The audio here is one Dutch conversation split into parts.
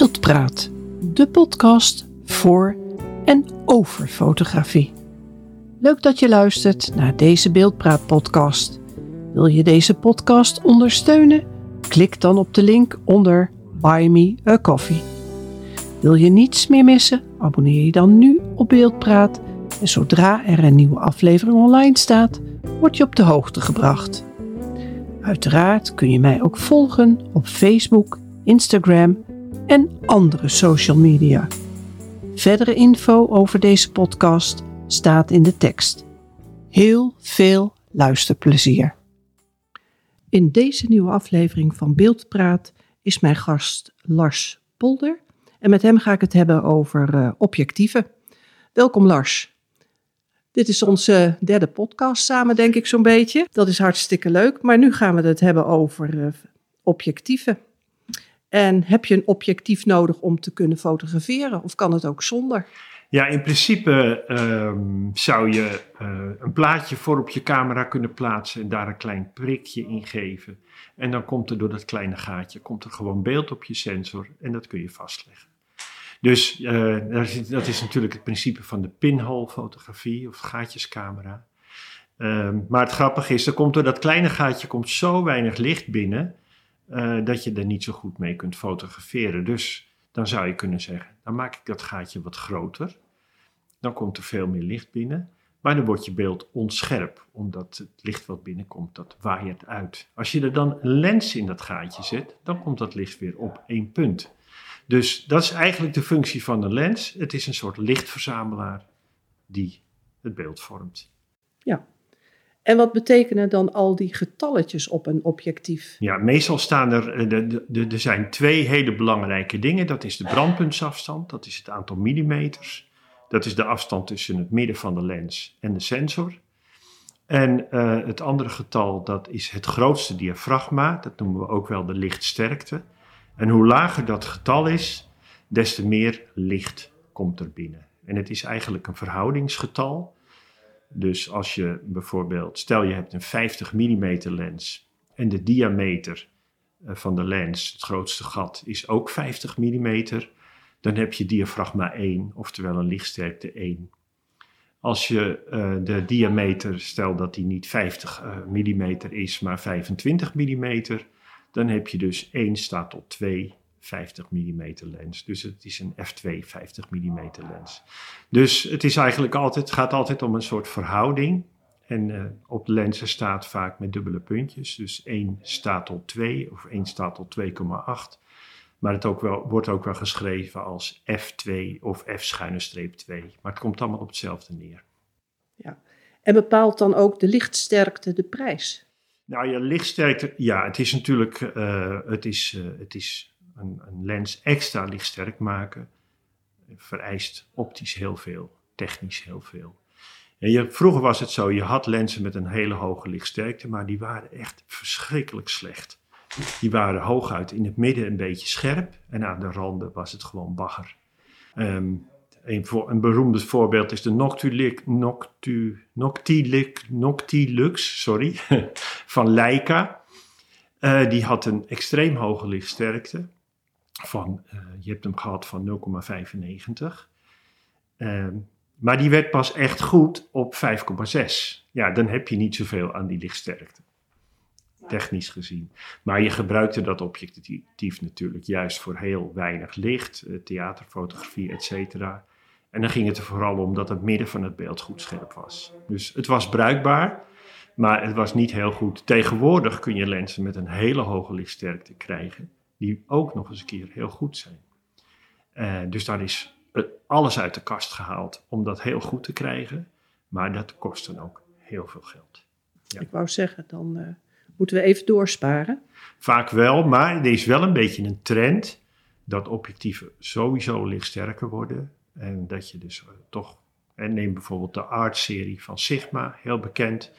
Beeldpraat, de podcast voor en over fotografie. Leuk dat je luistert naar deze Beeldpraat podcast. Wil je deze podcast ondersteunen? Klik dan op de link onder Buy Me a Coffee. Wil je niets meer missen? Abonneer je dan nu op Beeldpraat en zodra er een nieuwe aflevering online staat, word je op de hoogte gebracht. Uiteraard kun je mij ook volgen op Facebook, Instagram en andere social media. Verdere info over deze podcast staat in de tekst. Heel veel luisterplezier. In deze nieuwe aflevering van Beeldpraat is mijn gast Lars Polder en met hem ga ik het hebben over uh, objectieven. Welkom Lars. Dit is onze derde podcast samen, denk ik zo'n beetje. Dat is hartstikke leuk. Maar nu gaan we het hebben over uh, objectieven. En heb je een objectief nodig om te kunnen fotograferen? Of kan het ook zonder? Ja, in principe um, zou je uh, een plaatje voor op je camera kunnen plaatsen en daar een klein prikje in geven. En dan komt er door dat kleine gaatje komt er gewoon beeld op je sensor en dat kun je vastleggen. Dus uh, dat is natuurlijk het principe van de pinhole fotografie of gaatjescamera. Um, maar het grappige is, er komt door dat kleine gaatje komt zo weinig licht binnen uh, dat je er niet zo goed mee kunt fotograferen. Dus dan zou je kunnen zeggen, dan maak ik dat gaatje wat groter. Dan komt er veel meer licht binnen. Maar dan wordt je beeld onscherp, omdat het licht wat binnenkomt, dat waait uit. Als je er dan een lens in dat gaatje zet, dan komt dat licht weer op één punt. Dus dat is eigenlijk de functie van een lens. Het is een soort lichtverzamelaar die het beeld vormt. Ja. En wat betekenen dan al die getalletjes op een objectief? Ja, meestal staan er, er zijn twee hele belangrijke dingen. Dat is de brandpuntsafstand, dat is het aantal millimeters. Dat is de afstand tussen het midden van de lens en de sensor. En uh, het andere getal, dat is het grootste diafragma. Dat noemen we ook wel de lichtsterkte. En hoe lager dat getal is, des te meer licht komt er binnen. En het is eigenlijk een verhoudingsgetal. Dus als je bijvoorbeeld, stel je hebt een 50 mm lens en de diameter eh, van de lens, het grootste gat, is ook 50 mm, dan heb je diafragma 1, oftewel een lichtsterkte 1. Als je uh, de diameter, stel dat die niet 50 uh, mm is, maar 25 mm, dan heb je dus 1 staat tot 2 50 mm lens. Dus het is een f2 50 mm lens. Dus het is eigenlijk altijd, gaat altijd om een soort verhouding. En uh, op lenzen staat vaak met dubbele puntjes. Dus 1 staat tot 2 of 1 staat tot 2,8. Maar het ook wel, wordt ook wel geschreven als f2 of f-2. Maar het komt allemaal op hetzelfde neer. Ja. En bepaalt dan ook de lichtsterkte de prijs? Nou ja, lichtsterkte, ja, het is natuurlijk, uh, het is, uh, het is een, een, lens extra lichtsterk maken, vereist optisch heel veel, technisch heel veel. En je, vroeger was het zo, je had lenzen met een hele hoge lichtsterkte, maar die waren echt verschrikkelijk slecht. Die waren hooguit in het midden een beetje scherp en aan de randen was het gewoon bagger. Um, een, voor, een beroemd voorbeeld is de Noctilux, Noctu, Noctilux, Noctilux sorry, van Leica. Uh, die had een extreem hoge lichtsterkte. Van, uh, je hebt hem gehad van 0,95. Uh, maar die werd pas echt goed op 5,6. Ja, dan heb je niet zoveel aan die lichtsterkte. Technisch gezien. Maar je gebruikte dat objectief natuurlijk juist voor heel weinig licht, uh, theaterfotografie, et cetera. En dan ging het er vooral om dat het midden van het beeld goed scherp was. Dus het was bruikbaar, maar het was niet heel goed. Tegenwoordig kun je lenzen met een hele hoge lichtsterkte krijgen, die ook nog eens een keer heel goed zijn. Uh, dus daar is alles uit de kast gehaald om dat heel goed te krijgen, maar dat kost dan ook heel veel geld. Ja. Ik wou zeggen, dan uh, moeten we even doorsparen. Vaak wel, maar er is wel een beetje een trend dat objectieven sowieso lichtsterker worden en dat je dus uh, toch, en neem bijvoorbeeld de Art-serie van Sigma, heel bekend.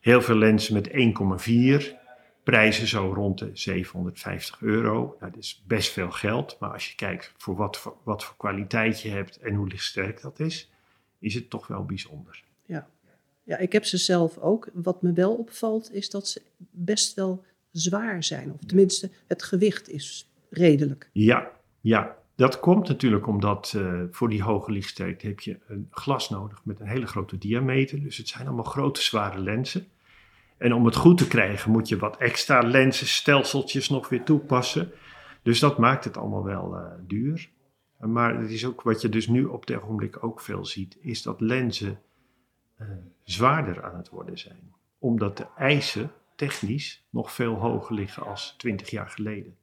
Heel veel lenzen met 1,4, prijzen zo rond de 750 euro. Nou, dat is best veel geld, maar als je kijkt voor wat, voor wat voor kwaliteit je hebt en hoe lichtsterk dat is, is het toch wel bijzonder. Ja. ja, ik heb ze zelf ook. Wat me wel opvalt is dat ze best wel zwaar zijn, of tenminste het gewicht is redelijk. Ja, Ja, dat komt natuurlijk omdat uh, voor die hoge lichtsterkte heb je een glas nodig met een hele grote diameter. Dus het zijn allemaal grote zware lenzen. En om het goed te krijgen moet je wat extra lensenstelseltjes nog weer toepassen. Dus dat maakt het allemaal wel uh, duur. Maar het is ook wat je dus nu op dit ogenblik ook veel ziet, is dat lenzen uh, zwaarder aan het worden zijn. Omdat de eisen technisch nog veel hoger liggen als 20 jaar geleden.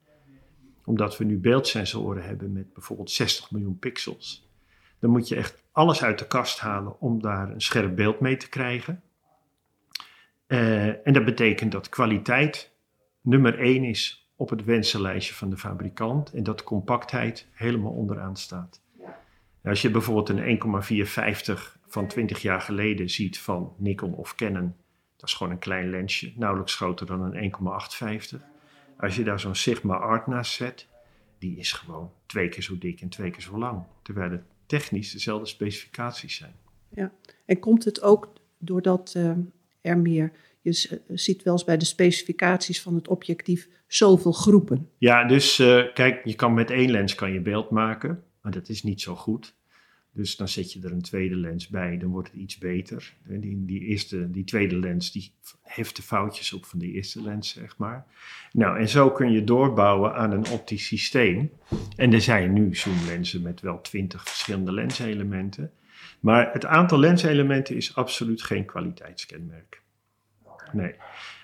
Omdat we nu beeldsensoren hebben met bijvoorbeeld 60 miljoen pixels. Dan moet je echt alles uit de kast halen om daar een scherp beeld mee te krijgen. Uh, en dat betekent dat kwaliteit nummer 1 is op het wensenlijstje van de fabrikant en dat compactheid helemaal onderaan staat. Als je bijvoorbeeld een 1,450 van 20 jaar geleden ziet van Nikon of Canon, dat is gewoon een klein lensje, nauwelijks groter dan een 1,850. Als je daar zo'n Sigma Art naast zet, die is gewoon twee keer zo dik en twee keer zo lang. Terwijl het technisch dezelfde specificaties zijn. Ja, en komt het ook doordat uh, er meer, je ziet wel eens bij de specificaties van het objectief zoveel groepen. Ja, dus uh, kijk, je kan met één lens kan je beeld maken, maar dat is niet zo goed. Dus dan zet je er een tweede lens bij, dan wordt het iets beter. Die, die, eerste, die tweede lens die heeft de foutjes op van de eerste lens, zeg maar. Nou, en zo kun je doorbouwen aan een optisch systeem. En er zijn nu zoomlenzen met wel twintig verschillende lenselementen. Maar het aantal lenselementen is absoluut geen kwaliteitskenmerk. Nee.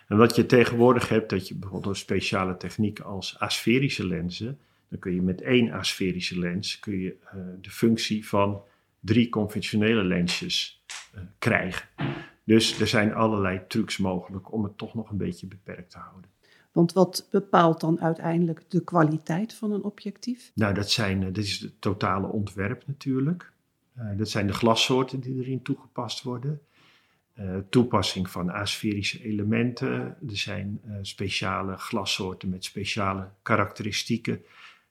En wat je tegenwoordig hebt, dat je bijvoorbeeld een speciale techniek als asferische lenzen dan kun je met één asferische lens kun je, uh, de functie van drie conventionele lensjes uh, krijgen. Dus er zijn allerlei trucs mogelijk om het toch nog een beetje beperkt te houden. Want wat bepaalt dan uiteindelijk de kwaliteit van een objectief? Nou, dat, zijn, uh, dat is het totale ontwerp natuurlijk. Dat zijn de glassoorten die erin toegepast worden. Uh, toepassing van asferische elementen. Er zijn uh, speciale glassoorten met speciale karakteristieken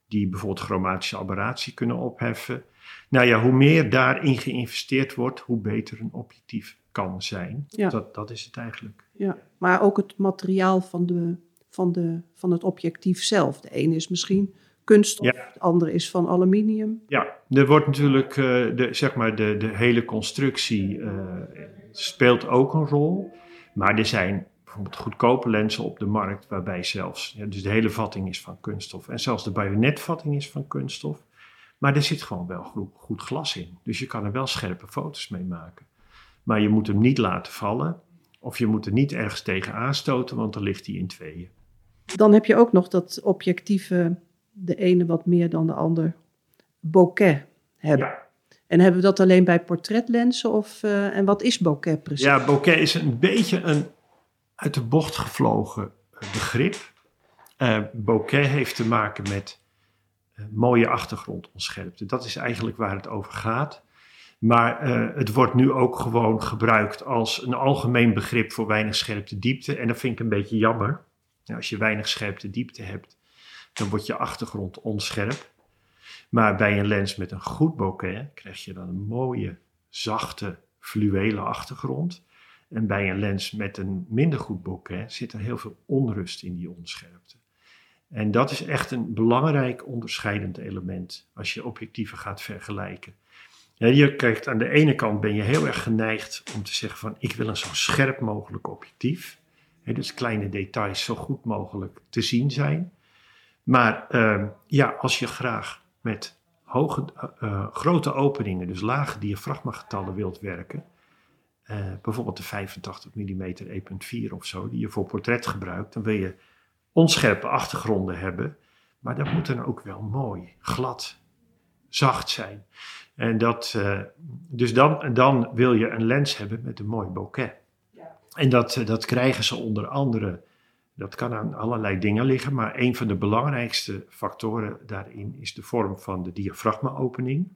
die bijvoorbeeld chromatische aberratie kunnen opheffen. Nou ja, hoe meer daarin geïnvesteerd wordt, hoe beter een objectief kan zijn. Ja. Dat, dat is het eigenlijk. Ja, maar ook het materiaal van, de, van, de, van het objectief zelf. De ene is misschien kunststof, ja. de andere is van aluminium. Ja, er wordt natuurlijk, uh, de, zeg maar, de, de hele constructie uh, speelt ook een rol. Maar er zijn bijvoorbeeld goedkope lenzen op de markt, waarbij zelfs, ja, dus de hele vatting is van kunststof en zelfs de bajonetvatting is van kunststof. Maar er zit gewoon wel goed, goed glas in. Dus je kan er wel scherpe foto's mee maken. Maar je moet hem niet laten vallen of je moet er niet ergens tegen aanstoten, want dan ligt hij in tweeën. Dan heb je ook nog dat objectieven de ene wat meer dan de ander bokeh hebben. Ja. En hebben we dat alleen bij portretlenzen of uh, en wat is bokeh precies? Ja, bokeh is een beetje een uit de bocht gevlogen begrip. Uh, bokeh heeft te maken met uh, mooie achtergrondonscherpte. Dat is eigenlijk waar het over gaat. Maar uh, het wordt nu ook gewoon gebruikt als een algemeen begrip voor weinig scherpte diepte. En dat vind ik een beetje jammer. Nou, als je weinig scherpte diepte hebt, dan wordt je achtergrond onscherp. Maar bij een lens met een goed bokeh krijg je dan een mooie, zachte, fluwelen achtergrond. En bij een lens met een minder goed bokeh zit er heel veel onrust in die onscherpte. En dat is echt een belangrijk onderscheidend element als je objectieven gaat vergelijken. Ja, je kijkt aan de ene kant ben je heel erg geneigd om te zeggen van ik wil een zo scherp mogelijk objectief. dus kleine details zo goed mogelijk te zien zijn. Maar uh, ja, als je graag met hoge, uh, grote openingen, dus lage diafragmagetallen wilt werken, uh, bijvoorbeeld de 85 mm 1.4 of zo, die je voor portret gebruikt, dan wil je onscherpe achtergronden hebben, maar dat moet dan ook wel mooi, glad, zacht zijn. En dat, uh, dus dan, dan wil je een lens hebben met een mooi bokeh. Ja. En dat, eh, dat krijgen ze onder andere, dat kan aan allerlei dingen liggen, maar een van de belangrijkste factoren daarin is de vorm van de diafragmaopening.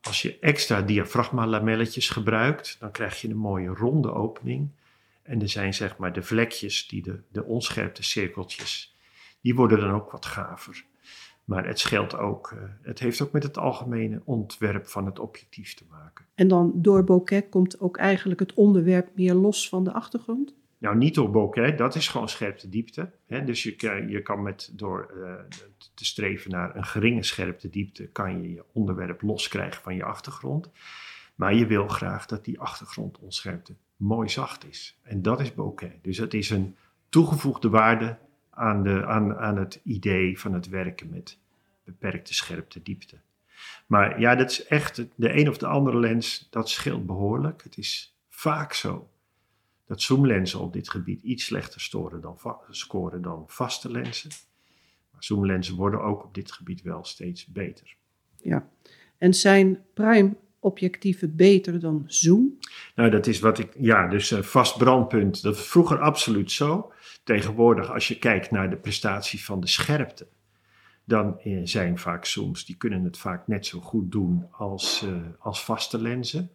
Als je extra diafragma-lamelletjes gebruikt, dan krijg je een mooie ronde opening. En er zijn zeg maar de vlekjes, die de, de onscherpte cirkeltjes, die worden dan ook wat gaver. Maar het scheelt ook, uh, het heeft ook met het algemene ontwerp van het objectief te maken. En dan door bokeh komt ook eigenlijk het onderwerp meer los van de achtergrond? Nou, niet door bokeh, dat is gewoon scherpte diepte. Hè? Dus je, je kan met, door uh, te streven naar een geringe scherpte diepte, kan je je onderwerp loskrijgen van je achtergrond. Maar je wil graag dat die achtergrondonscherpte mooi zacht is. En dat is bokeh. Dus het is een toegevoegde waarde aan, de, aan, aan het idee van het werken met beperkte scherpte diepte. Maar ja, dat is echt, de een of de andere lens, dat scheelt behoorlijk. Het is vaak zo dat zoomlenzen op dit gebied iets slechter storen dan scoren dan vaste lenzen. Maar zoomlenzen worden ook op dit gebied wel steeds beter. Ja, en zijn prime objectieven beter dan zoom? Nou, dat is wat ik, ja, dus uh, vast brandpunt, dat was vroeger absoluut zo. Tegenwoordig, als je kijkt naar de prestatie van de scherpte, dan uh, zijn vaak zooms, die kunnen het vaak net zo goed doen als, uh, als vaste lenzen.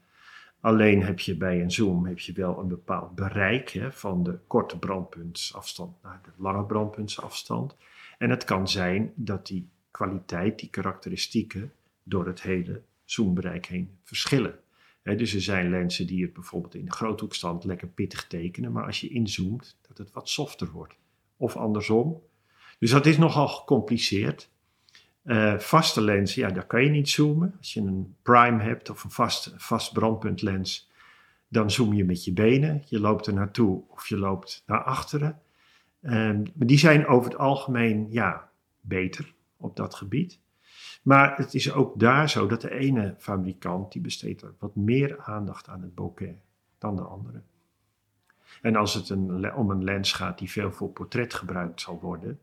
Alleen heb je bij een zoom heb je wel een bepaald bereik hè, van de korte brandpuntsafstand naar de lange brandpuntsafstand. En het kan zijn dat die kwaliteit, die karakteristieken, door het hele zoombereik heen verschillen. dus er zijn lenzen die het bijvoorbeeld in de groothoekstand lekker pittig tekenen, maar als je inzoomt, dat het wat softer wordt. Of andersom. Dus dat is nogal gecompliceerd. Uh, vaste lenzen, ja, daar kan je niet zoomen. Als je een prime hebt of een vast, vast brandpuntlens, dan zoom je met je benen. Je loopt er naartoe of je loopt naar achteren. Uh, maar die zijn over het algemeen ja, beter op dat gebied. Maar het is ook daar zo dat de ene fabrikant die besteedt wat meer aandacht aan het bokeh dan de andere. En als het een, om een lens gaat die veel voor portret gebruikt zal worden,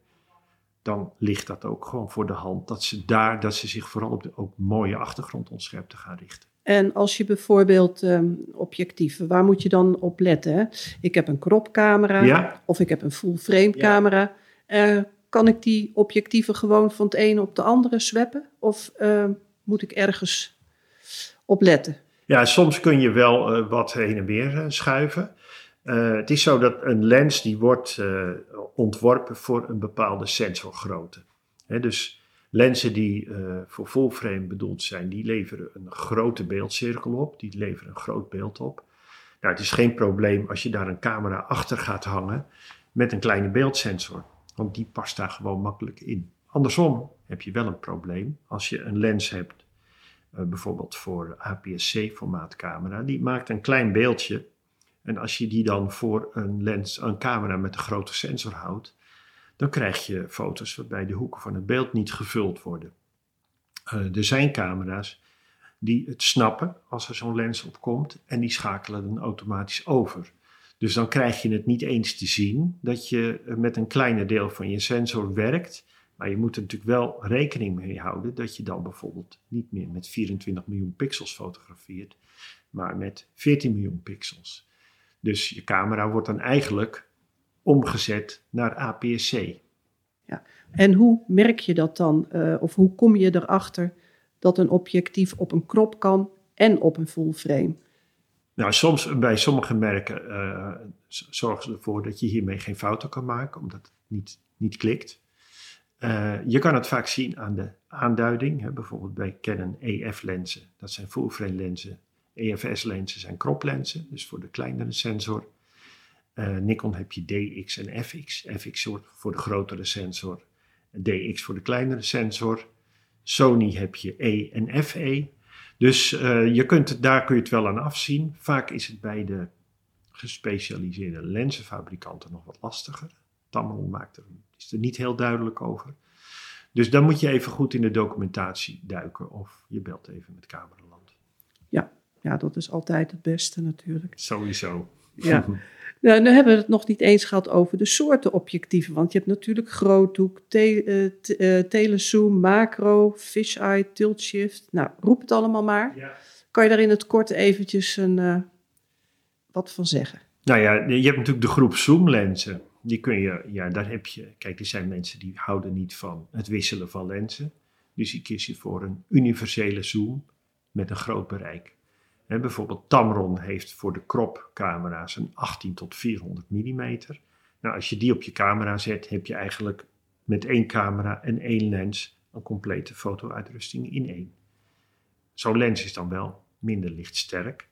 dan ligt dat ook gewoon voor de hand dat ze daar, dat ze zich vooral op de ook mooie achtergrondontwerpen gaan richten. En als je bijvoorbeeld um, objectieven, waar moet je dan op letten? Ik heb een cropcamera of ik heb een full frame camera. Uh, kan ik die objectieven gewoon van het ene op de andere swappen? Of uh, moet ik ergens op letten? Ja, soms kun je wel uh, wat heen en weer schuiven. Uh, het is zo dat een lens die wordt uh, ontworpen voor een bepaalde sensorgrootte. Dus lenzen die uh, voor fullframe bedoeld zijn, die leveren een grote beeldcirkel op, die leveren een groot beeld op. Nou, het is geen probleem als je daar een camera achter gaat hangen met een kleine beeldsensor, want die past daar gewoon makkelijk in. Andersom heb je wel een probleem als je een lens hebt, bijvoorbeeld voor APS-C-formaatcamera, die maakt een klein beeldje en als je die dan voor een lens, een camera met een grote sensor houdt, dan krijg je foto's waarbij de hoeken van het beeld niet gevuld worden. Uh, er zijn camera's die het snappen als er zo'n lens op komt en die schakelen dan automatisch over. Dus dan krijg je het niet eens te zien dat je met een kleiner deel van je sensor werkt. Maar je moet er natuurlijk wel rekening mee houden dat je dan bijvoorbeeld niet meer met 24 miljoen pixels fotografeert, maar met 14 miljoen pixels. Dus je camera wordt dan eigenlijk omgezet naar APS-C. Ja. En hoe merk je dat dan, uh, of hoe kom je erachter dat een objectief op een crop kan en op een full frame? Nou, soms bij sommige merken uh, zorgen ze ervoor dat je hiermee geen fouten kan maken, omdat het niet, niet klikt. Uh, je kan het vaak zien aan de aanduiding, hè, bijvoorbeeld bij Canon EF-lenzen. Dat zijn full frame lenzen EFS-lenzen zijn kroplenzen, dus voor de kleinere sensor. Uh, Nikon heb je DX en FX. FX voor de grotere sensor, DX voor de kleinere sensor. Sony heb je E en FE. Dus uh, je kunt daar kun je het wel aan afzien. Vaak is het bij de gespecialiseerde lenzenfabrikanten nog wat lastiger. Tamron maakt er, is er niet heel duidelijk over. Dus dan moet je even goed in de documentatie duiken of je belt even met cameraland. Ja, dat is altijd het beste natuurlijk. Sowieso. Ja. Nou, nu hebben we het nog niet eens gehad over de soorten objectieven. Want je hebt natuurlijk groothoek, te, uh, telezoom, macro, fisheye, tilt shift. Nou, roep het allemaal maar. Ja. Kan je daar in het kort eventjes een, uh, wat van zeggen? Nou ja, je hebt natuurlijk de groep zoomlenzen. Die kun je, ja, daar heb je, kijk, er zijn mensen die houden niet van het wisselen van lenzen. Dus die kies je voor een universele zoom met een groot bereik bijvoorbeeld Tamron heeft voor de crop-camera's een 18 tot 400 mm. Nou, als je die op je camera zet, heb je eigenlijk met één camera en één lens een complete foto-uitrusting in één. Zo'n lens is dan wel minder lichtsterk.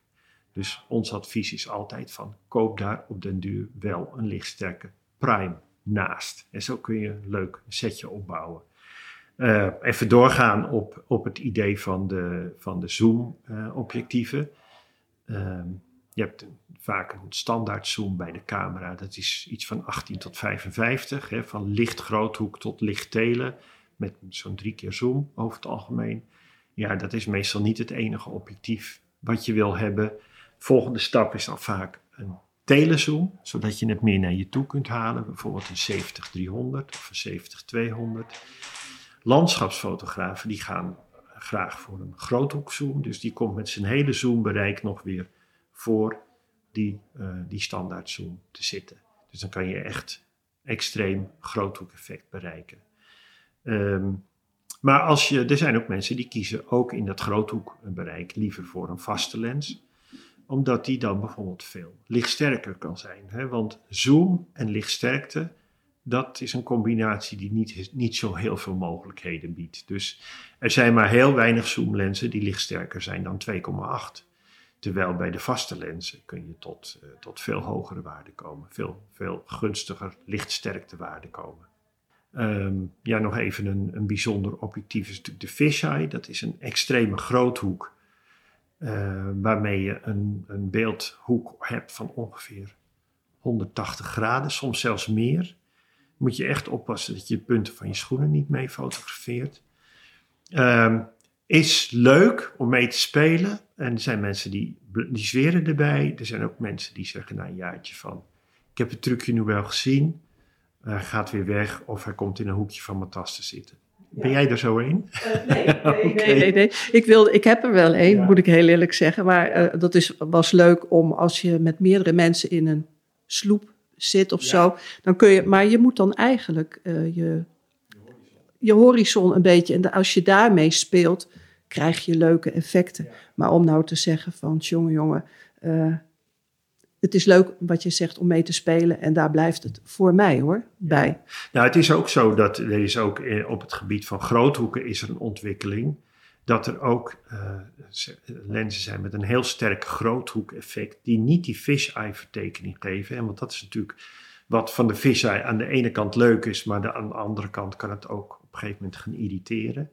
Dus ons advies is altijd van koop daar op den duur wel een lichtsterke prime naast. En zo kun je een leuk setje opbouwen. Uh, even doorgaan op, op het idee van de, van de zoom-objectieven. Uh, je hebt vaak een standaard zoom bij de camera. Dat is iets van 18 tot 55. Hè, van licht groothoek tot licht telen. Met zo'n drie keer zoom over het algemeen. Ja, dat is meestal niet het enige objectief wat je wil hebben. Volgende stap is dan vaak een telezoom. Zodat je het meer naar je toe kunt halen. Bijvoorbeeld een 70-300 of een 70-200. Landschapsfotografen die gaan graag voor een groothoekzoom. Dus die komt met zijn hele zoombereik nog weer voor die, uh, die standaard zoom te zitten. Dus dan kan je echt extreem groothoekeffect bereiken. Um, maar als je, er zijn ook mensen die kiezen ook in dat groothoekbereik liever voor een vaste lens. Omdat die dan bijvoorbeeld veel lichtsterker kan zijn. Hè? Want zoom en lichtsterkte, dat is een combinatie die niet, niet zo heel veel mogelijkheden biedt. Dus er zijn maar heel weinig zoomlenzen die lichtsterker zijn dan 2,8. Terwijl bij de vaste lenzen kun je tot, uh, tot veel hogere waarden komen. Veel, veel gunstiger lichtsterktewaarden komen. Um, ja, nog even een, een bijzonder objectief is natuurlijk de fisheye. Dat is een extreme groothoek. Uh, waarmee je een, een beeldhoek hebt van ongeveer 180 graden, soms zelfs meer. Moet je echt oppassen dat je de punten van je schoenen niet mee fotografeert. Um, is leuk om mee te spelen. En er zijn mensen die, die zweren erbij. Er zijn ook mensen die zeggen na een jaartje van... Ik heb het trucje nu wel gezien. Hij gaat weer weg of hij komt in een hoekje van mijn tas te zitten. Ben jij er zo een? Uh, nee, nee, nee, nee, nee, Ik, wil, ik heb er wel een, moet ik heel eerlijk zeggen. Maar uh, dat is, was leuk om als je met meerdere mensen in een sloep zit of zo. Dan kun je, maar je moet dan eigenlijk uh, je, je horizon een beetje. En als je daarmee speelt, krijg je leuke effecten. Maar om nou te zeggen van, jongen, jongen het is leuk wat je zegt om mee te spelen en daar blijft het voor mij hoor, bij. Nou, het is ook zo dat er is ook op het gebied van groothoeken is er een ontwikkeling. Dat er ook uh, lenzen zijn met een heel sterk groothoek-effect, die niet die fisheye vertekening geven. En want dat is natuurlijk wat van de fisheye aan de ene kant leuk is, maar aan de andere kant kan het ook op een gegeven moment gaan irriteren.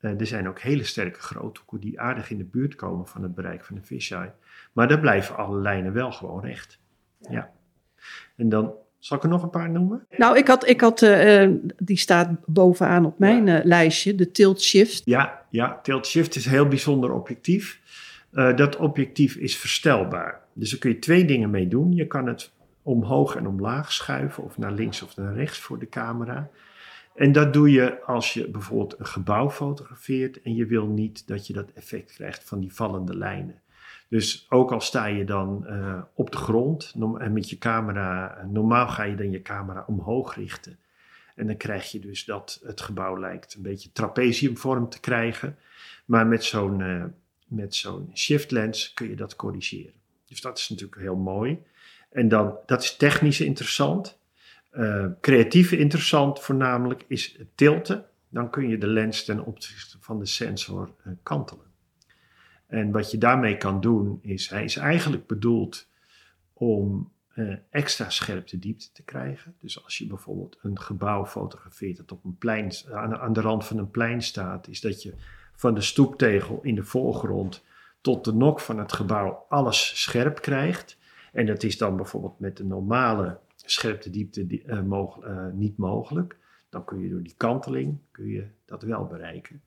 Uh, er zijn ook hele sterke groothoeken die aardig in de buurt komen van het bereik van de fisheye. Maar daar blijven alle lijnen wel gewoon recht. Ja. En dan zal ik er nog een paar noemen? Nou, ik had, ik had uh, die staat bovenaan op mijn lijstje, de tilt shift. Ja, ja, tilt shift is een heel bijzonder objectief. Uh, dat objectief is verstelbaar. Dus daar kun je twee dingen mee doen. Je kan het omhoog en omlaag schuiven, of naar links of naar rechts voor de camera. En dat doe je als je bijvoorbeeld een gebouw fotografeert en je wil niet dat je dat effect krijgt van die vallende lijnen. Dus ook al sta je dan uh, op de grond en met je camera, normaal ga je dan je camera omhoog richten. En dan krijg je dus dat het gebouw lijkt een beetje trapeziumvorm te krijgen. Maar met zo'n uh, met zo'n shift lens kun je dat corrigeren. Dus dat is natuurlijk heel mooi. En dan, dat is technisch interessant. Uh, creatief interessant voornamelijk is het tilten. Dan kun je de lens ten opzichte van de sensor kantelen. En wat je daarmee kan doen is, hij is eigenlijk bedoeld om uh, extra scherpte diepte te krijgen. Dus als je bijvoorbeeld een gebouw fotografeert dat op een plein, aan, de rand van een plein staat, is dat je van de stoeptegel in de voorgrond tot de nok van het gebouw alles scherp krijgt. En dat is dan bijvoorbeeld met de normale scherptediepte die, uh, mog uh, niet mogelijk. Dan kun je door die kanteling kun je dat wel bereiken.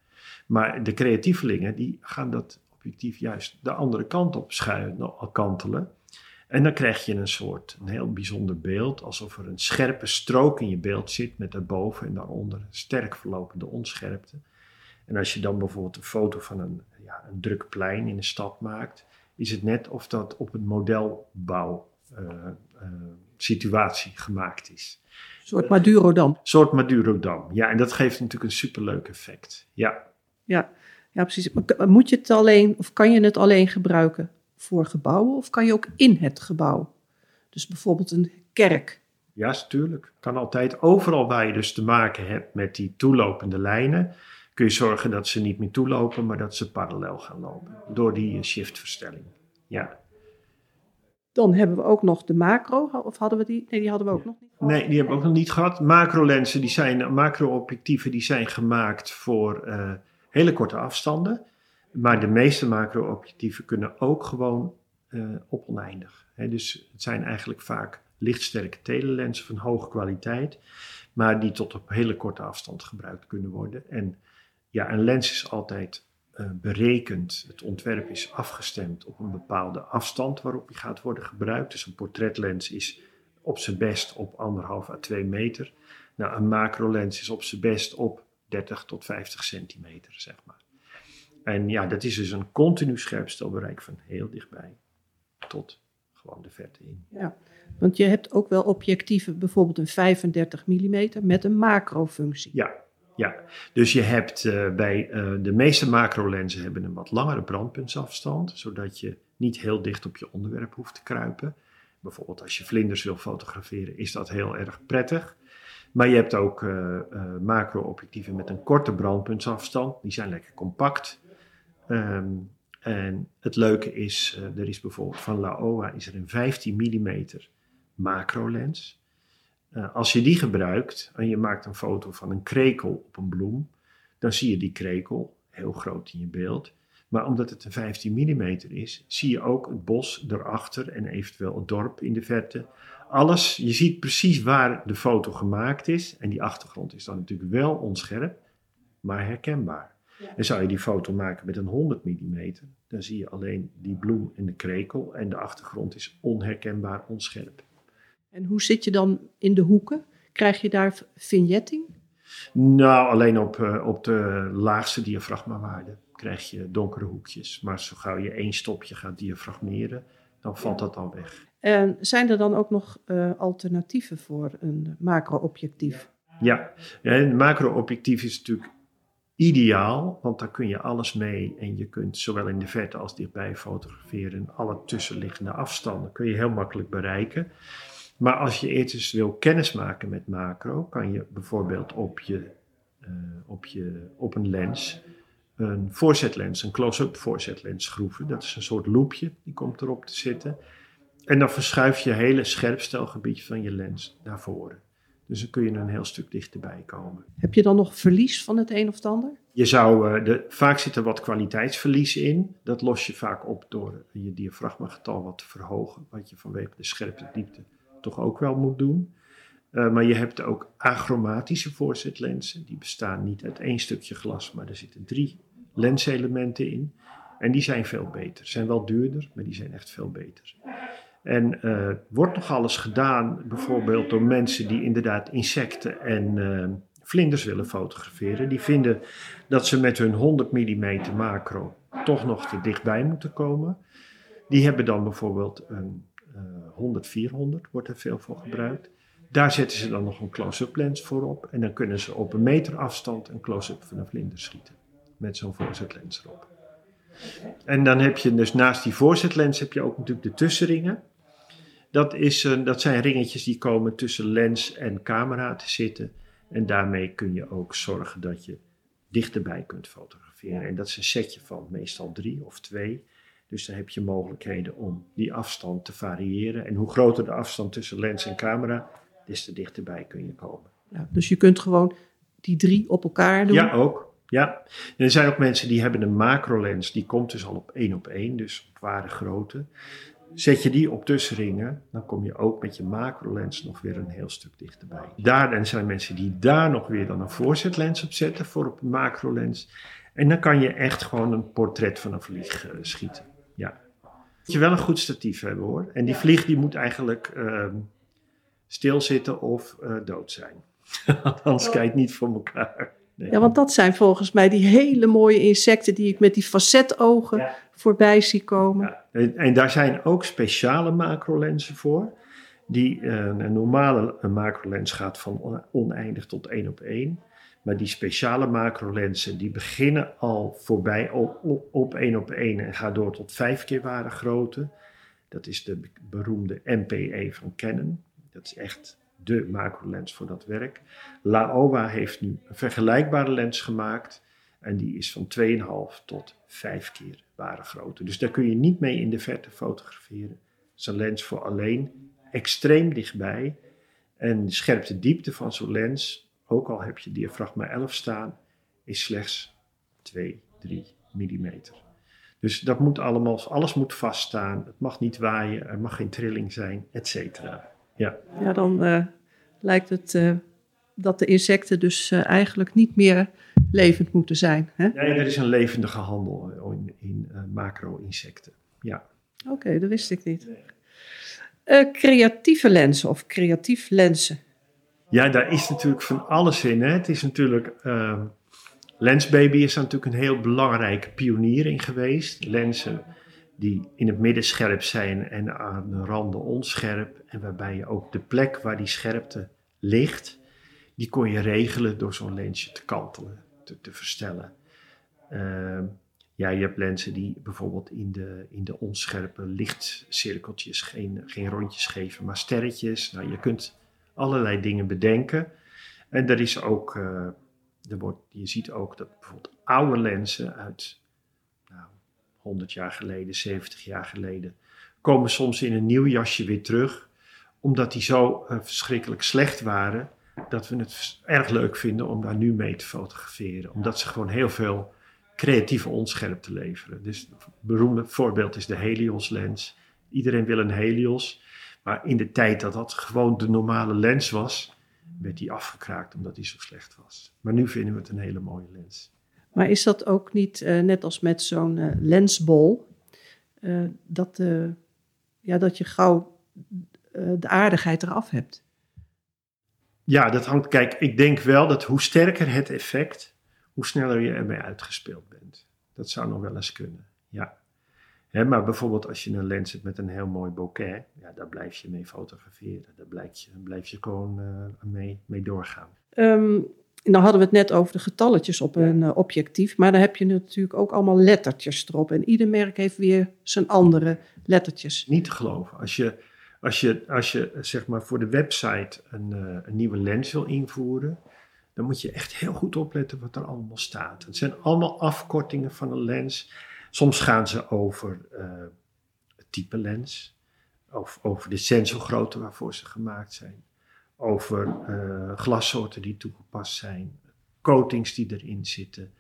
Maar de creatievelingen die gaan dat objectief juist de andere kant op schuiven, kantelen. En dan krijg je een soort, een heel bijzonder beeld, alsof er een scherpe strook in je beeld zit met daarboven en daaronder sterk verlopende onscherpte. En als je dan bijvoorbeeld een foto van een, ja, een druk plein in een stad maakt, is het net of dat op een modelbouw uh, uh, situatie gemaakt is. Een soort Madurodam. Een soort Madurodam, ja. En dat geeft natuurlijk een superleuk effect. Ja. Ja, ja, precies. Moet je het alleen, of kan je het alleen gebruiken voor gebouwen, of kan je ook in het gebouw? Dus bijvoorbeeld een kerk. Ja, natuurlijk. Kan altijd. Overal waar je dus te maken hebt met die toelopende lijnen, kun je zorgen dat ze niet meer toelopen, maar dat ze parallel gaan lopen. Door die shiftverstelling. Ja. Dan hebben we ook nog de macro, of hadden we die? Nee, die hadden we ook nog niet. Nee, die hebben we ook nog niet gehad. Macrolensen, die zijn, macro-objectieven, die zijn gemaakt voor uh, hele korte afstanden. Maar de meeste macro-objectieven kunnen ook gewoon uh, op oneindig. Dus het zijn eigenlijk vaak lichtsterke telelensen van hoge kwaliteit, maar die tot op hele korte afstand gebruikt kunnen worden. En ja, een lens is altijd uh, berekend, het ontwerp is afgestemd op een bepaalde afstand waarop die gaat worden gebruikt. Dus een portretlens is op zijn best op anderhalf à 2 meter. Nou, een macrolens is op zijn best op 30 tot 50 centimeter, zeg maar. En ja, dat is dus een continu scherpstelbereik van heel dichtbij tot gewoon de verte in. Ja, want je hebt ook wel objectieven, bijvoorbeeld een 35 mm met een macrofunctie. Ja, ja. dus je hebt uh, bij uh, de meeste macrolenzen hebben een wat langere brandpuntsafstand, zodat je niet heel dicht op je onderwerp hoeft te kruipen. Bijvoorbeeld als je vlinders wil fotograferen, is dat heel erg prettig. Maar je hebt ook uh, macro-objectieven met een korte brandpuntsafstand. Die zijn lekker compact. Um, en het leuke is, uh, er is bijvoorbeeld van Laowa is er een 15 mm macro lens. Uh, als je die gebruikt en je maakt een foto van een krekel op een bloem, dan zie je die krekel heel groot in je beeld. Maar omdat het een 15 mm is, zie je ook het bos erachter en eventueel het dorp in de verte. Alles, je ziet precies waar de foto gemaakt is. En die achtergrond is dan natuurlijk wel onscherp, maar herkenbaar. En zou je die foto maken met een 100 mm, dan zie je alleen die bloem en de krekel en de achtergrond is onherkenbaar onscherp. En hoe zit je dan in de hoeken? Krijg je daar vignetting? Nou, alleen op, uh, op de laagste diafragmawaarde krijg je donkere hoekjes. Maar zo gauw je één stopje gaat diafragmeren, dan valt dat al weg. En zijn er dan ook nog uh, alternatieven voor een macro-objectief? Ja, ja een macro-objectief is natuurlijk ideaal, want daar kun je alles mee en je kunt zowel in de verte als dichtbij fotograferen. Alle tussenliggende afstanden kun je heel makkelijk bereiken. Maar als je eerst eens wil kennismaken met macro, kan je bijvoorbeeld op, je, uh, op, je, op een lens een voorzetlens, een close-up voorzetlens schroeven. Dat is een soort loopje, die komt erop te zitten. En dan verschuif je hele scherpstelgebied van je lens naar voren. Dus dan kun je een heel stuk dichterbij komen. Heb je dan nog verlies van het een of het ander? Je zou, uh, de, vaak zit er wat kwaliteitsverlies in. Dat los je vaak op door je diafragmagetal wat te verhogen. Wat je vanwege de scherpte diepte toch ook wel moet doen. Uh, maar je hebt ook achromatische voorzetlenzen. Die bestaan niet uit één stukje glas, maar er zitten drie lenselementen in. En die zijn veel beter. Zijn wel duurder, maar die zijn echt veel beter. En uh, wordt nog alles gedaan, bijvoorbeeld door mensen die inderdaad insecten en uh, vlinders willen fotograferen. Die vinden dat ze met hun 100 mm macro toch nog te dichtbij moeten komen. Die hebben dan bijvoorbeeld een uh, 100-400, wordt er veel voor gebruikt. Daar zetten ze dan nog een close-up lens voor op. En dan kunnen ze op een meter afstand een close-up van een vlinder schieten. Met zo'n voorzetlens erop. En dan heb je dus naast die voorzetlens heb je ook natuurlijk de tussenringen. Dat, is, dat zijn ringetjes die komen tussen lens en camera te zitten. En daarmee kun je ook zorgen dat je dichterbij kunt fotograferen. En dat is een setje van meestal drie of twee. Dus dan heb je mogelijkheden om die afstand te variëren. En hoe groter de afstand tussen lens en camera, des te dichterbij kun je komen. Ja, dus je kunt gewoon die drie op elkaar doen? Ja, ook. Ja. En er zijn ook mensen die hebben een macrolens, die komt dus al op één op één, dus op ware grootte. Zet je die op tussenringen, dan kom je ook met je macrolens nog weer een heel stuk dichterbij. Daar en zijn mensen die daar nog weer dan een voorzetlens op zetten voor op een macrolens. En dan kan je echt gewoon een portret van een vlieg uh, schieten. Ja. Moet je wel een goed statief hebben hoor. En die vlieg die moet eigenlijk uh, stilzitten of uh, dood zijn. Anders kijkt niet voor elkaar. Nee. Ja, want dat zijn volgens mij die hele mooie insecten die ik met die facetogen ja. voorbij zie komen. Ja. En, en, daar zijn ook speciale macrolenzen voor. Die, uh, een normale macrolens gaat van oneindig tot één op één. Maar die speciale macrolenzen die beginnen al voorbij op, op één op één en gaan door tot vijf keer ware grootte. Dat is de beroemde MPE van Canon. Dat is echt de macrolens voor dat werk. Laowa heeft nu een vergelijkbare lens gemaakt. En die is van 2,5 tot 5 keer ware grootte. Dus daar kun je niet mee in de verte fotograferen. een lens voor alleen, extreem dichtbij. En de scherpte diepte van zo'n lens, ook al heb je diafragma 11 staan, is slechts 2, 3 millimeter. Dus dat moet allemaal, alles moet vaststaan. Het mag niet waaien, er mag geen trilling zijn, et cetera. Ja. ja, dan uh, lijkt het uh, dat de insecten dus uh, eigenlijk niet meer levend moeten zijn. Hè? Nee, er is een levendige handel in, in macro-insecten. Ja. Oké, okay, dat wist ik niet. creatieve lenzen of creatief lenzen. Ja, daar is natuurlijk van alles in. Hè? Het is natuurlijk ehm, Lensbaby is daar natuurlijk een heel belangrijke pionier in geweest. Lenzen die in het midden scherp zijn en aan de randen onscherp. En waarbij je ook de plek waar die scherpte ligt, die kon je regelen door zo'n lensje te kantelen, te, te verstellen. Uh, ja, je hebt lenzen die bijvoorbeeld in de, in de onscherpe lichtcirkeltjes geen, geen rondjes geven, maar sterretjes. Nou, je kunt allerlei dingen bedenken. En er is ook... Uh, er wordt, je ziet ook dat bijvoorbeeld oude lenzen uit nou, 100 jaar geleden, 70 jaar geleden, komen soms in een nieuw jasje weer terug, omdat die zo uh, verschrikkelijk slecht waren, dat we het erg leuk vinden om daar nu mee te fotograferen. Omdat ze gewoon heel veel creatieve onscherpte leveren. Dus het beroemde voorbeeld is de Helios lens. Iedereen wil een Helios, maar in de tijd dat dat gewoon de normale lens was, werd die afgekraakt omdat die zo slecht was. Maar nu vinden we het een hele mooie lens. Maar is dat ook niet uh, net als met zo'n uh, lensbol, uh, dat, ja, dat je gauw de aardigheid eraf hebt? Ja, dat hangt. Kijk, ik denk wel dat hoe sterker het effect, hoe sneller je ermee uitgespeeld bent. Dat zou nog wel eens kunnen. Ja maar bijvoorbeeld als je een lens hebt met een heel mooi bokeh, ja, daar blijf je mee fotograferen. Daar blijf je, blijf je gewoon uh, mee, mee doorgaan. Um, nou hadden we het net over de getalletjes op een uh, objectief, maar dan heb je natuurlijk ook allemaal lettertjes erop. En ieder merk heeft weer zijn andere lettertjes. Niet te geloven. Als je, als je, als je zeg maar voor de website een, uh, een nieuwe lens wil invoeren, dan moet je echt heel goed opletten wat er allemaal staat. Het zijn allemaal afkortingen van een lens. Soms gaan ze over uh, het type lens, of over de sensorgrootte waarvoor ze gemaakt zijn, over uh, glassoorten die toegepast zijn, coatings die erin zitten,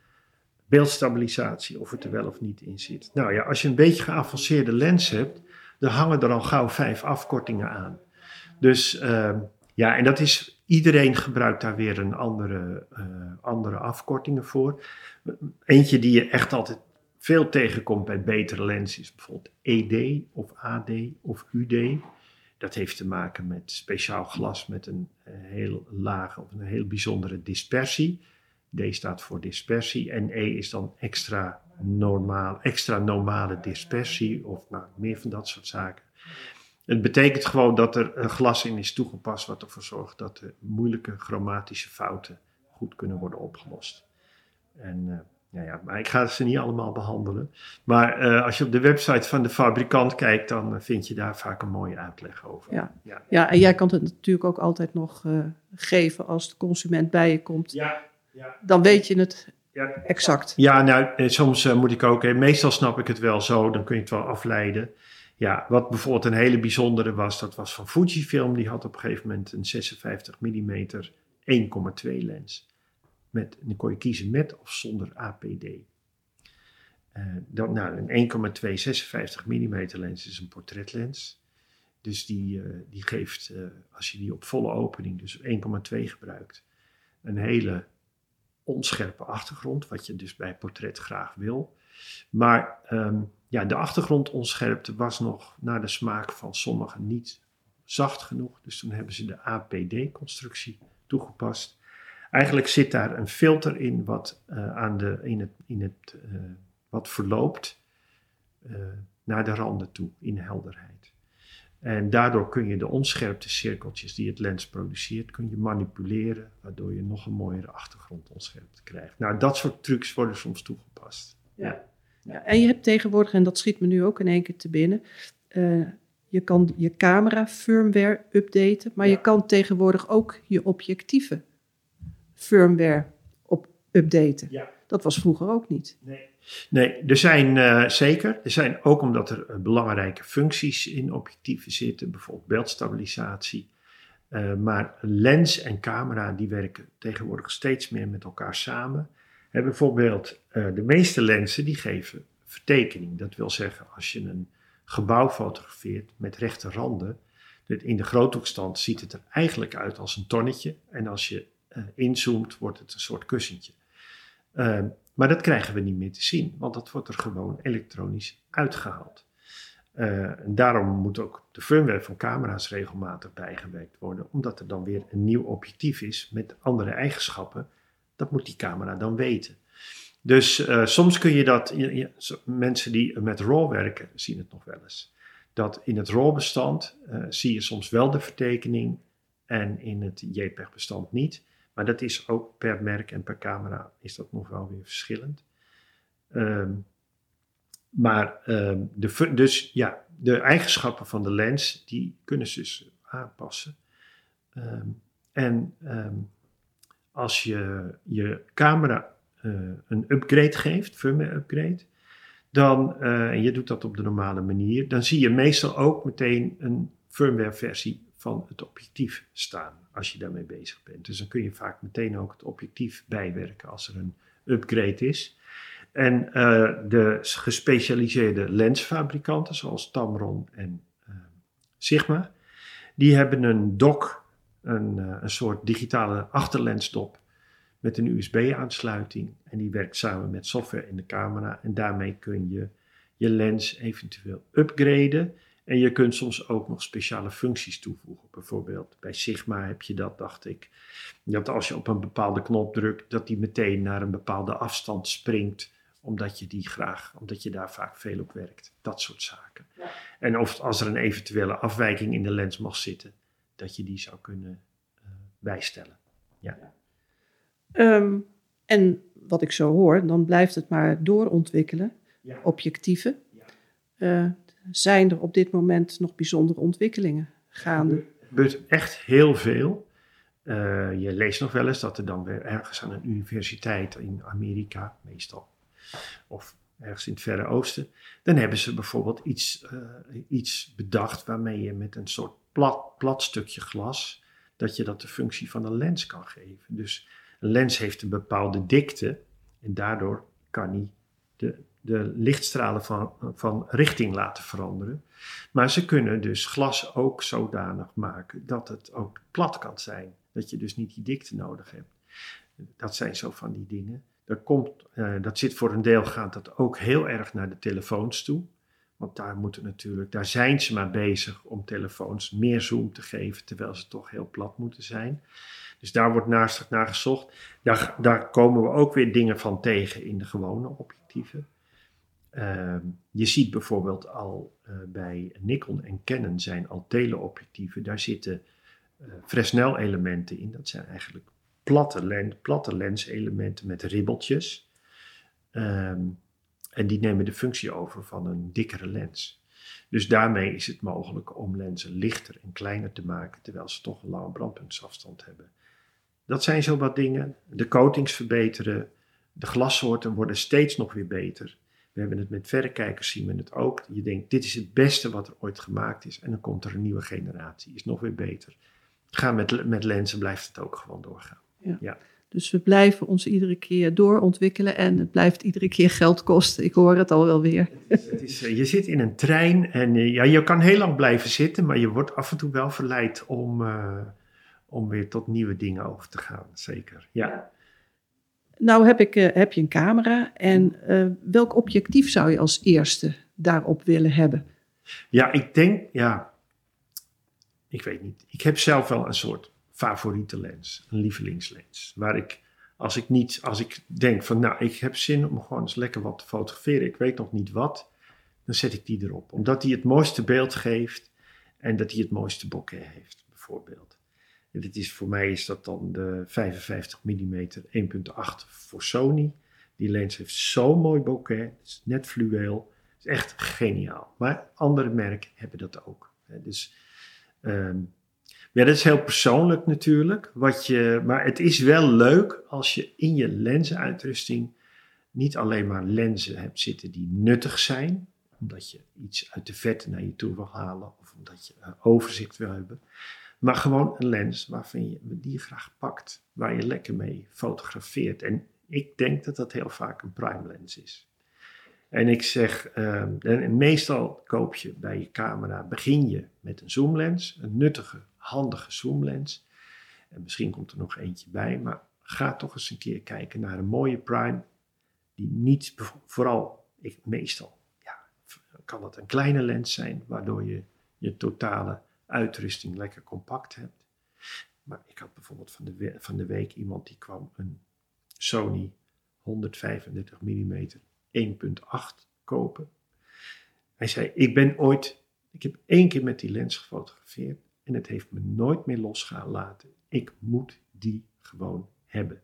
beeldstabilisatie, of het er wel of niet in zit. Nou ja, als je een beetje geavanceerde lens hebt, dan hangen er al gauw vijf afkortingen aan. Dus uh, ja, en dat is, iedereen gebruikt daar weer een andere, uh, andere afkortingen voor. Eentje die je echt altijd veel tegenkomt bij betere lenzen bijvoorbeeld ED of AD of UD. Dat heeft te maken met speciaal glas met een eh, heel lage of een heel bijzondere dispersie. D staat voor dispersie en E is dan extra, normaal, extra normale dispersie of nou, meer van dat soort zaken. Het betekent gewoon dat er een glas in is toegepast wat ervoor zorgt dat de moeilijke chromatische fouten goed kunnen worden opgelost. En uh, ja, ja, maar ik ga ze niet allemaal behandelen. Maar uh, als je op de website van de fabrikant kijkt, dan eh, vind je daar vaak een mooie uitleg over. Ja, ja. ja en jij kan het natuurlijk ook altijd nog geven als de consument bij je komt. Ja. Dan weet je het ja. exact. Ja, nou, soms moet ik ook, meestal snap ik het wel zo, dan kun je het wel afleiden. Ja, wat bijvoorbeeld een hele bijzondere was, dat was van Fujifilm. Die had op een gegeven moment een 56 mm 1,2 lens. Met, dan kon je kiezen met of zonder APD. Uh, dan, nou, een 1,2 56 mm lens is een portretlens. Dus die, uh, die geeft, uh, als je die op volle opening, dus 1,2 gebruikt, een hele onscherpe achtergrond, wat je dus bij portret graag wil. Maar um, ja, de achtergrondonscherpte was nog naar de smaak van sommigen niet zacht genoeg. Dus toen hebben ze de APD-constructie toegepast. Eigenlijk zit daar een filter in wat, uh, aan de, in het, in het, uh, wat verloopt uh, naar de randen toe in helderheid. En daardoor kun je de onscherpte cirkeltjes die het lens produceert, kun je manipuleren, waardoor je nog een mooiere achtergrond onscherpte krijgt. Nou, dat soort trucs worden soms toegepast. Ja. ja. En je hebt tegenwoordig, en dat schiet me nu ook in één keer te binnen, je kan je camera firmware updaten, maar ja. je kan tegenwoordig ook je objectieven firmware op updaten. Ja. Dat was vroeger ook niet. Nee, nee er zijn uh, zeker. Er zijn ook omdat er uh, belangrijke functies in objectieven zitten, bijvoorbeeld beeldstabilisatie. Uh, maar lens en camera die werken tegenwoordig steeds meer met elkaar samen. En bijvoorbeeld de meeste lenzen die geven vertekening. Dat wil zeggen, als je een gebouw fotografeert met rechte randen, in de groothoekstand ziet het er eigenlijk uit als een tonnetje. En als je inzoomt, wordt het een soort kussentje. Uh, maar dat krijgen we niet meer te zien, want dat wordt er gewoon elektronisch uitgehaald. En daarom moet ook de firmware van camera's regelmatig bijgewerkt worden, omdat er dan weer een nieuw objectief is met andere eigenschappen. Dat moet die camera dan weten. Dus uh, soms kun je dat, mensen die met RAW werken, zien het nog wel eens. Dat in het RAW-bestand uh, zie je soms wel de vertekening en in het JPEG-bestand niet. Maar dat is ook per merk en per camera is dat nog wel weer verschillend. Um, maar um, de, dus ja, de eigenschappen van de lens, die kunnen ze dus aanpassen. Um, en als je je camera uh, een upgrade geeft, firmware upgrade, dan, uh, en je doet dat op de normale manier, dan zie je meestal ook meteen een firmware versie het objectief staan als je daarmee bezig bent. Dus dan kun je vaak meteen ook het objectief bijwerken als er een upgrade is. En uh, de gespecialiseerde lensfabrikanten zoals Tamron en uh, Sigma, die hebben een dock, een, uh, een soort digitale achterlensdop met een USB-aansluiting. En die werkt samen met software in de camera. En daarmee kun je je lens eventueel upgraden. En je kunt soms ook nog speciale functies toevoegen. Bijvoorbeeld bij Sigma heb je dat, dacht ik. Dat als je op een bepaalde knop drukt, dat die meteen naar een bepaalde afstand springt. Omdat je die graag, omdat je daar vaak veel op werkt. Dat soort zaken. Ja. En of als er een eventuele afwijking in de lens mag zitten, dat je die zou kunnen uh, bijstellen. Ja. Um, en wat ik zo hoor, dan blijft het maar doorontwikkelen. Ja. Objectieven. Ja. Uh, zijn er op dit moment nog bijzondere ontwikkelingen gaande? Er gebeurt echt heel veel. Uh, je leest nog wel eens dat er dan weer ergens aan een universiteit in Amerika, meestal, of ergens in het Verre Oosten, dan hebben ze bijvoorbeeld iets, uh, iets bedacht waarmee je met een soort plat, plat stukje glas, dat je dat de functie van een lens kan geven. Dus een lens heeft een bepaalde dikte en daardoor kan hij de, de lichtstralen van, van richting laten veranderen. Maar ze kunnen dus glas ook zodanig maken dat het ook plat kan zijn. Dat je dus niet die dikte nodig hebt. Dat zijn zo van die dingen. Dat, komt, uh, dat zit voor een deel gaat dat ook heel erg naar de telefoons toe. Want daar moeten natuurlijk, daar zijn ze maar bezig om telefoons meer zoom te geven, terwijl ze toch heel plat moeten zijn. Dus daar wordt naast naar gezocht. Daar, daar komen we ook weer dingen van tegen in de gewone objectieven. Uh, je ziet bijvoorbeeld al uh, bij Nikon en Canon zijn al teleobjectieven. Daar zitten uh, Fresnel elementen in. Dat zijn eigenlijk platte, lens, platte lenselementen met ribbeltjes. Um, en die nemen de functie over van een dikkere lens. Dus daarmee is het mogelijk om lenzen lichter en kleiner te maken, terwijl ze toch een lange brandpuntsafstand hebben. Dat zijn zo wat dingen. De coatings verbeteren. De glassoorten worden steeds nog weer beter. We hebben het met verrekijkers zien we het ook. Je denkt, dit is het beste wat er ooit gemaakt is. En dan komt er een nieuwe generatie, is nog weer beter. Ga met, met lenzen blijft het ook gewoon doorgaan. Ja. ja. Dus we blijven ons iedere keer doorontwikkelen en het blijft iedere keer geld kosten. Ik hoor het al wel weer. Het is, je zit in een trein en ja, je kan heel lang blijven zitten, maar je wordt af en toe wel verleid om, uh, om weer tot nieuwe dingen over te gaan. Zeker, ja. Nou heb, ik, uh, heb je een camera en uh, welk objectief zou je als eerste daarop willen hebben? Ja, ik denk, ja, ik weet niet. Ik heb zelf wel een soort favoriete lens, een lievelingslens. Waar ik, als ik niet, als ik denk van, nou, ik heb zin om gewoon eens lekker wat te fotograferen, ik weet nog niet wat, dan zet ik die erop. Omdat die het mooiste beeld geeft en dat die het mooiste bokeh heeft, bijvoorbeeld. En is, voor mij is dat dan de 55 mm 1.8 voor Sony. Die lens heeft zo'n mooi bokeh, het is net fluweel, is echt geniaal. Maar andere merken hebben dat ook. Dus um, ja, dat is heel persoonlijk natuurlijk. Wat je, maar het is wel leuk als je in je lensuitrusting niet alleen maar lenzen hebt zitten die nuttig zijn, omdat je iets uit de vet naar je toe wil halen of omdat je overzicht wil hebben, maar gewoon een lens waarvan je, die graag pakt, waar je lekker mee fotografeert. En ik denk dat dat heel vaak een prime lens is. En ik zeg, uh, meestal koop je bij je camera, begin je met een zoomlens, een nuttige, handige zoomlens. En misschien komt er nog eentje bij, maar ga toch eens een keer kijken naar een mooie prime, die niet, vooral, ik, meestal, ja, kan dat een kleine lens zijn, waardoor je je totale uitrusting lekker compact hebt. Maar ik had bijvoorbeeld van de, van de week iemand die kwam een Sony 135 mm 1.8 kopen. Hij zei: Ik ben ooit, ik heb één keer met die lens gefotografeerd en het heeft me nooit meer losgelaten. Ik moet die gewoon hebben.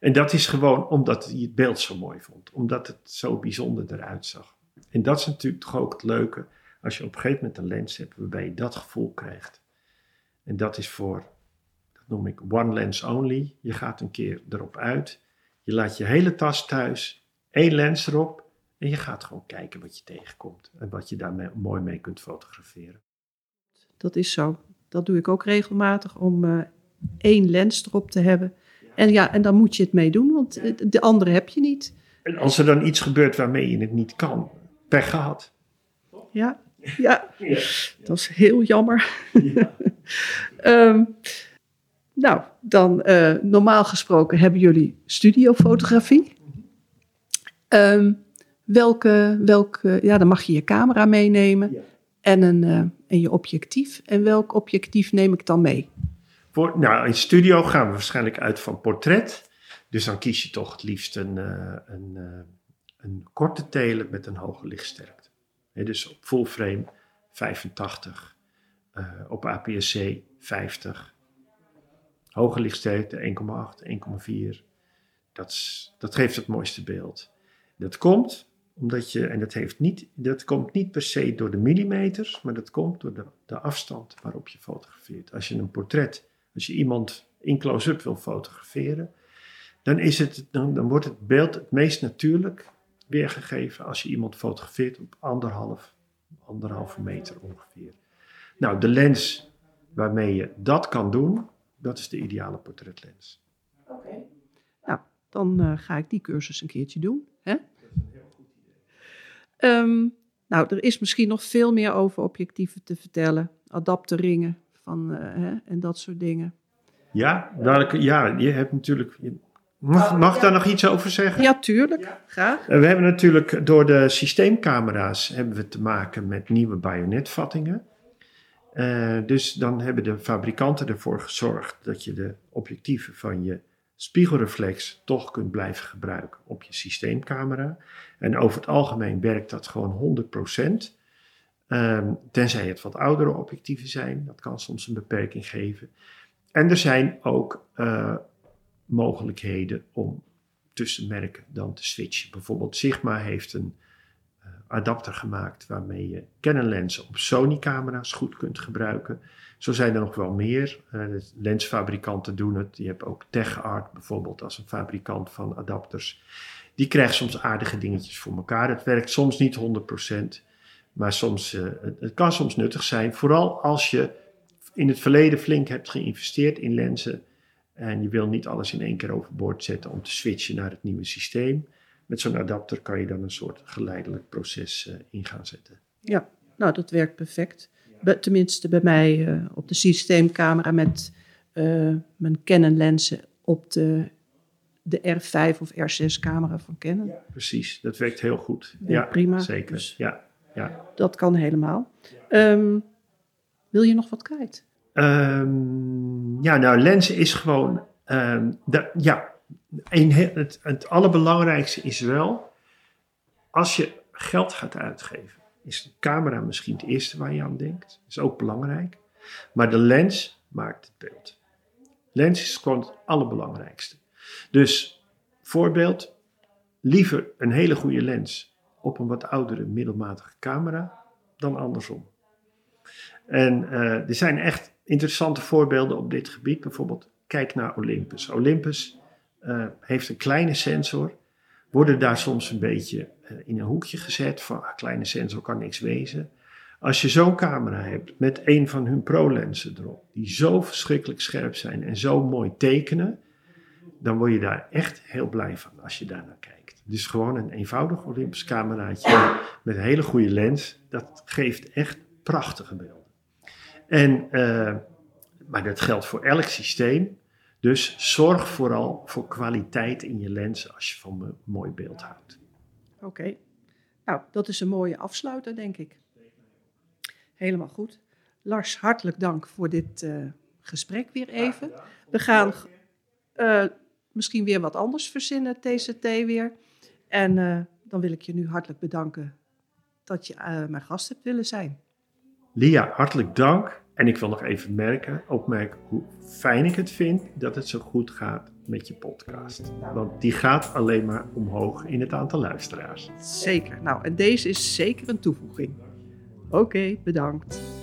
En dat is gewoon omdat hij het beeld zo mooi vond, omdat het zo bijzonder eruit zag. En dat is natuurlijk toch ook het leuke als je op een gegeven moment een lens hebt waarbij je dat gevoel krijgt. En dat is voor, dat noem ik one lens only. Je gaat een keer erop uit, je laat je hele tas thuis, één lens erop en je gaat gewoon kijken wat je tegenkomt en wat je daar mooi mee kunt fotograferen. Dat is zo. Dat doe ik ook regelmatig om uh, één lens erop te hebben. En ja, en dan moet je het mee doen, want de andere heb je niet. En als er dan iets gebeurt waarmee je het niet kan, pech gehad. Ja, ja, dat is heel jammer. Ja. Ehm, nou, dan uh, normaal gesproken hebben jullie studiofotografie. Um, welke, welke, ja, dan mag je je camera meenemen en, een, uh, en je objectief. En welk objectief neem ik dan mee? Voor, nou, in studio gaan we waarschijnlijk uit van portret. Dus dan kies je toch het liefst een, uh, een, een korte telen met een hoge lichtsterkte dus op full frame 85, uh, op APS-C 50, hoge lichtsterkte 1,8, 1,4. Dat, dat geeft het mooiste beeld. Dat komt omdat je, en dat, heeft niet, dat komt niet per se door de millimeters, maar dat komt door de, de afstand waarop je fotografeert. Als je een portret, als je iemand in close-up wil fotograferen, dan, is het, dan, dan wordt het beeld het meest natuurlijk weergegeven als je iemand fotografeert op anderhalf, anderhalve meter ongeveer. Nou, de lens waarmee je dat kan doen, dat is de ideale portretlens. Oké. Nou, dan uh, ga ik die cursus een keertje doen. Hè? Dat is een heel goed idee. Um, nou, er is misschien nog veel meer over objectieven te vertellen. Adapterringen van, uh, hè, en dat soort dingen. Ja, daar, ja, je hebt natuurlijk. Mag, mag ik daar nog iets over zeggen? Ja, tuurlijk. Graag. We hebben natuurlijk door de systeemcamera's hebben we te maken met nieuwe bajonetvattingen. Uh, dus dan hebben de fabrikanten ervoor gezorgd dat je de objectieven van je spiegelreflex toch kunt blijven gebruiken op je systeemcamera. En over het algemeen werkt dat gewoon 100%. Um, ehm, tenzij het wat oudere objectieven zijn, dat kan soms een beperking geven. En er zijn ook uh, mogelijkheden om tussen merken dan te switchen. Bijvoorbeeld Sigma heeft een uh, adapter gemaakt waarmee je Canon lenzen op Sony camera's goed kunt gebruiken. Zo zijn er nog wel meer. Uh, lensfabrikanten doen het. Je hebt ook TechArt bijvoorbeeld als een fabrikant van adapters. Die krijgt soms aardige dingetjes voor elkaar. Het werkt soms niet 100%, maar soms, het, het kan soms nuttig zijn. Vooral als je in het verleden flink hebt geïnvesteerd in lenzen en je wil niet alles in één keer overboord zetten om te switchen naar het nieuwe systeem. Met zo'n adapter kan je dan een soort geleidelijk proces uh, in gaan zetten. Ja, nou dat werkt perfect. tenminste bij mij uh, op de systeemcamera met uh, mijn Canon lenzen op de, de R5 of R6 camera van Canon. Ja, precies, dat werkt heel goed. Ja, prima. Zeker, dus ja, ja. Dat kan helemaal. Um, wil je nog wat kwijt? Um, ja, nou, lenzen is gewoon. Um, ja, een, het, het allerbelangrijkste is wel. Als je geld gaat uitgeven, is de camera misschien het eerste waar je aan denkt. Dat is ook belangrijk. Maar de lens maakt het beeld. Lens is gewoon het allerbelangrijkste. Dus, voorbeeld, liever een hele goede lens op een wat oudere middelmatige camera dan andersom. En uh, er zijn echt interessante voorbeelden op dit gebied. Bijvoorbeeld, kijk naar Olympus. Olympus uh, heeft een kleine sensor, worden daar soms een beetje eh, in een hoekje gezet van ah, kleine sensor kan niks wezen. Als je zo'n camera hebt met een van hun pro-lenzen erop, die zo verschrikkelijk scherp zijn en zo mooi tekenen, dan word je daar echt heel blij van als je daar naar kijkt. Dus gewoon een eenvoudig Olympus cameraatje met een hele goede lens, dat geeft echt prachtige beelden. En, uh, maar dat geldt voor elk systeem. Dus zorg vooral voor kwaliteit in je lens als je van een mooi beeld houdt. Oké, nou dat is een mooie afsluiter denk ik. Helemaal goed. Lars, hartelijk dank voor dit uh, gesprek weer even. We gaan uh, misschien weer wat anders verzinnen, TCT weer. En uh, dan wil ik je nu hartelijk bedanken dat je mijn gast hebt willen zijn. Lia, hartelijk dank. En ik wil nog even merken, opmerken hoe fijn ik het vind dat het zo goed gaat met je podcast. Want die gaat alleen maar omhoog in het aantal luisteraars. Zeker. Nou, en deze is zeker een toevoeging. Oké, bedankt.